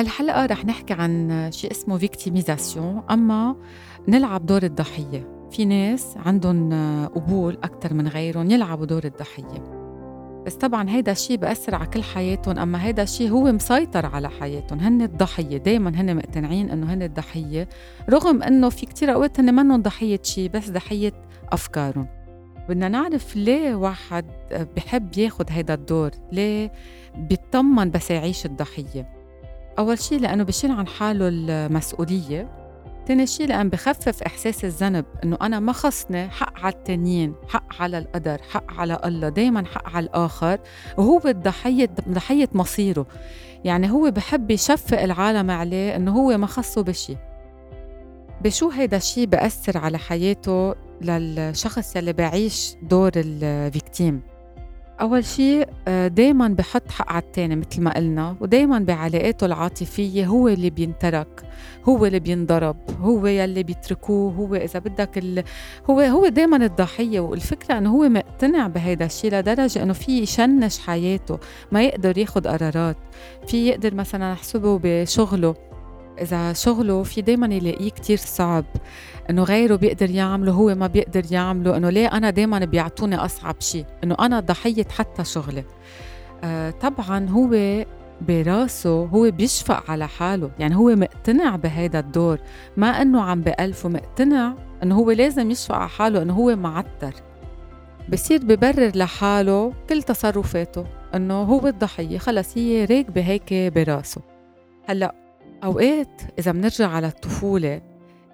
بهالحلقة رح نحكي عن شيء اسمه فيكتيميزاسيون أما نلعب دور الضحية. في ناس عندهم قبول أكثر من غيرهم يلعبوا دور الضحية. بس طبعا هيدا الشيء بأثر على كل حياتهم أما هيدا الشيء هو مسيطر على حياتهم. هن الضحية دايما هن مقتنعين إنه هن الضحية رغم إنه في كتير أوقات هن منهم ضحية شيء بس ضحية أفكارهم. بدنا نعرف ليه واحد بحب ياخد هيدا الدور؟ ليه بيطمن بس يعيش الضحية؟ أول شيء لأنه بشيل عن حاله المسؤولية تاني شيء لأن بخفف إحساس الذنب إنه أنا ما خصني حق على التانيين حق على القدر حق على الله دايما حق على الآخر. وهو الضحية ضحية مصيره. يعني هو بحب يشفق العالم عليه إنه هو ما خصه بشي. بشو هيدا الشيء بأثر على حياته للشخص يلي بعيش دور الفيكتيم أول شيء آه، دايما بحط حق على التاني مثل ما قلنا ودايما بعلاقاته العاطفية هو اللي بينترك هو اللي بينضرب هو يلي بيتركوه هو إذا بدك ال... هو هو دايما الضحية والفكرة إنه هو مقتنع بهيدا الشيء لدرجة إنه في يشنش حياته ما يقدر ياخد قرارات. في يقدر مثلا أحسبه بشغله. إذا شغله في دايما يلاقيه كتير صعب. إنه غيره بيقدر يعمله هو ما بيقدر يعمله. إنه ليه أنا دايما بيعطوني أصعب شيء؟ إنه أنا ضحية حتى شغلي. آه طبعا هو براسه هو بيشفق على حاله. يعني هو مقتنع بهيدا الدور. ما إنه عم بألفه مقتنع إنه هو لازم يشفق على حاله إنه هو معتر بصير ببرر لحاله كل تصرفاته. إنه هو الضحية خلص هي راكبة هيك براسه. هلأ أوقات إذا بنرجع على الطفولة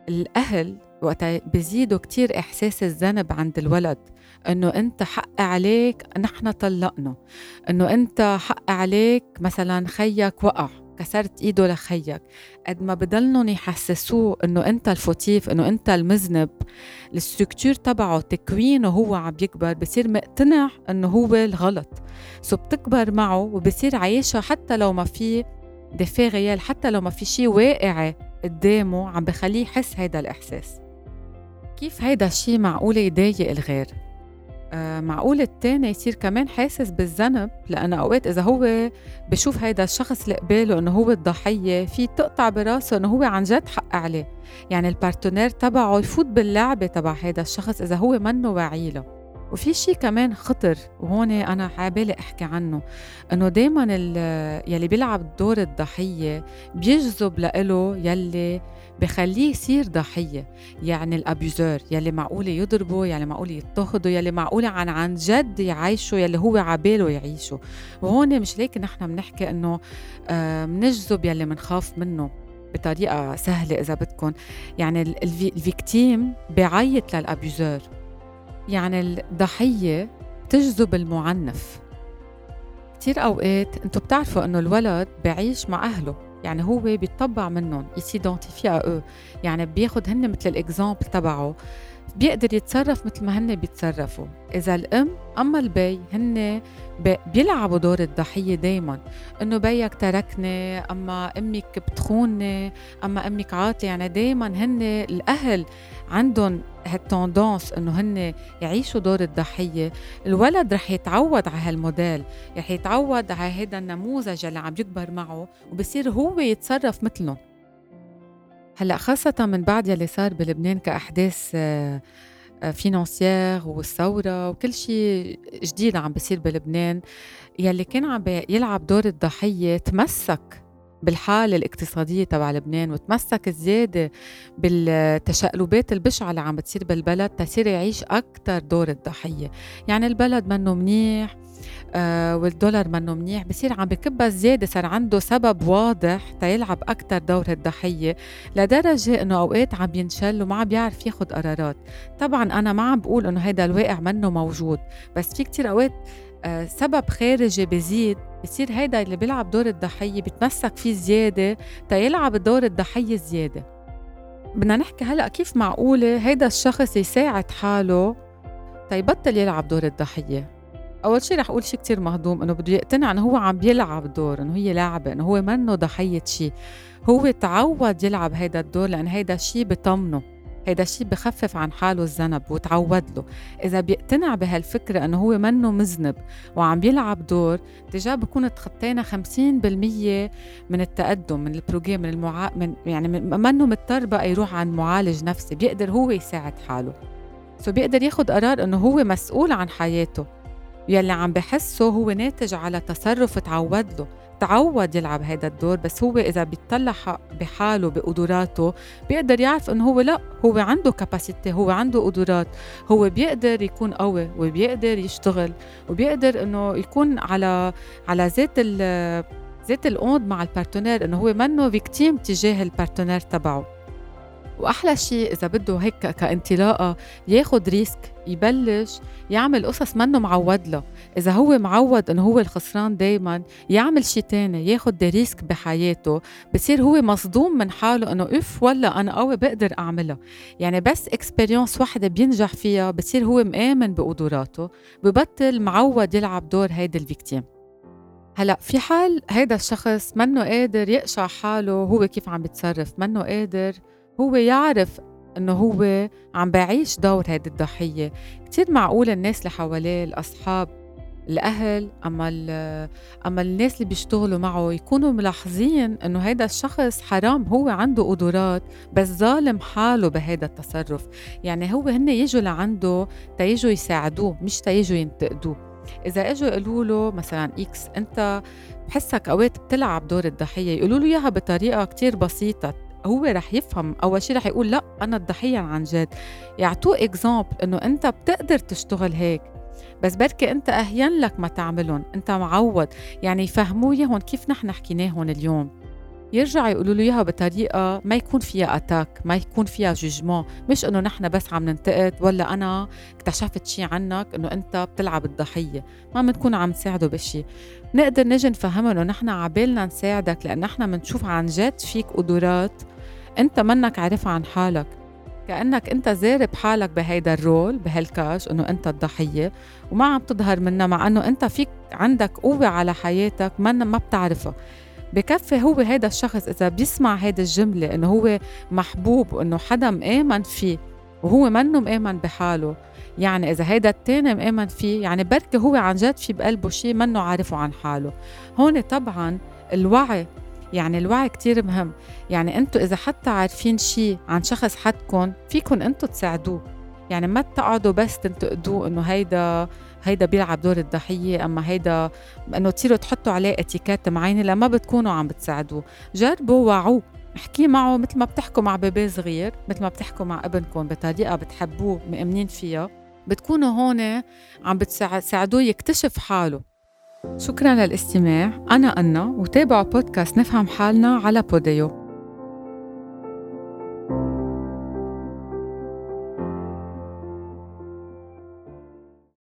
الأهل وقتها بزيدوا كتير إحساس الذنب عند الولد إنه أنت حق عليك نحن طلقنا إنه أنت حق عليك مثلا خيك وقع كسرت إيده لخيك. قد ما بضلهم يحسسوه إنه أنت ال fautif إنه أنت المذنب ال structure تبعه تكوينه هو عم يكبر بصير مقتنع إنه هو الغلط. so بتكبر معه وبصير عايشها حتى لو ما في des faits réels حتى لو ما في شيء واقعي قدامه عم بخليه يحس هيدا الإحساس. كيف هيدا الشيء معقول يضايق الغير؟ آه معقول التاني يصير كمان حاسس بالذنب لأنه أوقات إذا هو بشوف هيدا الشخص اللي قباله إنه هو الضحية في تقطع براسه إنه هو عن جد حق عليه. يعني البارتنير تبعه يفوت باللعبة تبع هيدا الشخص إذا هو منه واعي له وفي شيء كمان خطر وهون أنا عبالي أحكي عنه إنه دائما يلي بيلعب دور الضحية بيجذب لإله يلي بخليه يصير ضحية يعني ال abuseur يلي معقولة يضربه يلي معقولة يضطهده يلي معقولة عن عن جد يعيشه يلي هو عباله يعيشه. وهون مش ليك نحن بنحكي إنه بنجذب يلي بنخاف منه بطريقة سهلة إذا بدكم يعني ال victime بيعيط لل abuseur يعني الضحية تجذب المعنف. كتير أوقات أنتوا بتعرفوا أنه الولد بعيش مع أهله يعني هو بيتطبع منهم يس'identifier يعني بياخد هن مثل ال example تبعه. بيقدر يتصرف مثل ما هن بيتصرفوا. إذا الأم أما البي هن بيلعبوا دور الضحية دايما. إنه بيك تركني أما أمك بتخوني أما أمك عاطلة يعني دايما هن الأهل عندهم هال tendance إنه هن يعيشوا دور الضحية. الولد رح يتعود على هالموديل رح يتعود على هذا النموذج اللي عم يكبر معه وبصير هو يتصرف مثلهم. هلا خاصة من بعد يلي صار بلبنان كأحداث فينانسيير والثورة وكل شيء جديد عم بيصير بلبنان يلي كان عم يلعب دور الضحية تمسك بالحالة الاقتصادية تبع لبنان وتمسك زيادة بالتشقلبات البشعة اللي عم بتصير بالبلد تصير يعيش أكثر دور الضحية. يعني البلد منه منيح آه والدولار منه منيح بصير عم بكبها زيادة صار عنده سبب واضح تيلعب أكثر دور الضحية لدرجة إنه أوقات عم ينشل وما عم بيعرف ياخد قرارات. طبعا أنا ما عم بقول إنه هيدا الواقع منه موجود بس في كتير أوقات سبب خارجي بزيد بصير هيدا اللي بيلعب دور الضحية بيتمسك فيه زيادة تيلعب دور الضحية زيادة. بدنا نحكي هلأ كيف معقولة هيدا الشخص يساعد حاله تيبطل يلعب دور الضحية؟ أول شيء رح أقول شيء كتير مهضوم إنه بده يقتنع إنه هو عم بيلعب دور إنه هي لعبة إنه هو منه ضحية شيء هو تعود يلعب هيدا الدور لأن هيدا الشيء بطمنه. هيدا الشيء بخفف عن حاله الذنب وتعود له. إذا بيقتنع بهالفكرة أنه هو منه مذنب وعم بيلعب دور تجاه بكون تخطينا 50% من التقدم من البروجرام من المعا... من يعني منه مضطر بقى يروح عن معالج نفسي بيقدر هو يساعد حاله. so بيقدر ياخد قرار إنه هو مسؤول عن حياته. يلي عم بحسه هو ناتج على تصرف تعود له. تعود يلعب هذا الدور بس هو إذا بيطلع بحاله بقدراته بيقدر يعرف إنه هو لا هو عنده capacité هو عنده قدرات. هو بيقدر يكون قوي وبيقدر يشتغل وبيقدر إنه يكون على على ذات ذات ال onde مع ال partenaire إنه هو منه victime تجاه ال partenaire تبعه. وأحلى شيء إذا بده هيك كانطلاقة ياخد risque يبلش يعمل قصص منه معود له. إذا هو معود إنه هو الخسران دايما يعمل شيء تاني ياخد des risques بحياته بصير هو مصدوم من حاله إنه أوف ولا أنا قوي بقدر اعملها يعني بس expérience وحده بينجح فيها بصير هو مآمن بقدراته ببطل معود يلعب دور هيدي ال victime. هلا في حال هيدا الشخص منه قادر يقشع حاله هو كيف عم بيتصرف منه قادر هو يعرف إنه هو عم بعيش دور هيدي الضحية. كثير معقول الناس اللي حواليه الأصحاب الأهل أما أما الناس اللي بيشتغلوا معه يكونوا ملاحظين إنه هيدا الشخص حرام. هو عنده قدرات بس ظالم حاله بهيدا التصرف. يعني هو هن يجوا لعنده تيجوا يساعدوه مش تيجوا ينتقدوه. إذا إجوا يقولوا له مثلا إكس أنت بحسك أوقات بتلعب دور الضحية. يقولوا له إياها بطريقة كتير بسيطة. هو رح يفهم. أول شيء رح يقول لا أنا الضحية عن جد. يعطوه example إنه أنت بتقدر تشتغل هيك بس بركي أنت أهيّن لك ما تعملهم. أنت معود يعني يفهموه اياهم كيف نحن حكيناهم اليوم؟ يرجعوا يقولوا له إياها بطريقة ما يكون فيها attaque ما يكون فيها jugement مش إنه نحن بس عم ننتقد ولا أنا اكتشفت شيء عنك إنه أنت بتلعب الضحية. ما بنكون عم نساعده بشيء نقدر نجي نفهمه إنه نحن عبالنا نساعدك لأن نحن بنشوف عن جد فيك قدرات أنت منك عارفها عن حالك. كأنك أنت زارب حالك بهيدا الرول بهالكاش إنه أنت الضحية. وما عم تظهر منها مع إنه أنت فيك عندك قوة على حياتك ما ما بتعرفها. بكفي هو هيدا الشخص إذا بيسمع هيدي الجملة إنه هو محبوب وإنه حدا مآمن فيه وهو منه مآمن بحاله. يعني إذا هيدا التاني مآمن فيه يعني بركي هو عن جد في بقلبه شيء منه عارفه عن حاله. هون طبعا الوعي يعني الوعي كتير مهم. يعني أنتم إذا حتى عارفين شيء عن شخص حدكم فيكم أنتم تساعدوه. يعني ما تقعدوا بس تنتقدوه إنه هيدا هيدا بيلعب دور الضحية أما هيدا إنه تصيروا تحطوا عليه اتيكيت معينة لما بتكونوا عم بتساعدوه. جربوا وعوه احكي معه مثل ما بتحكوا مع بيبي صغير مثل ما بتحكوا مع ابنكم بطريقة بتحبوه مأمنين فيها. بتكونوا هون عم بتساعدوه يكتشف حاله. شكرا للاستماع. أنا أنا وتابعوا بودكاست نفهم حالنا على بوديو.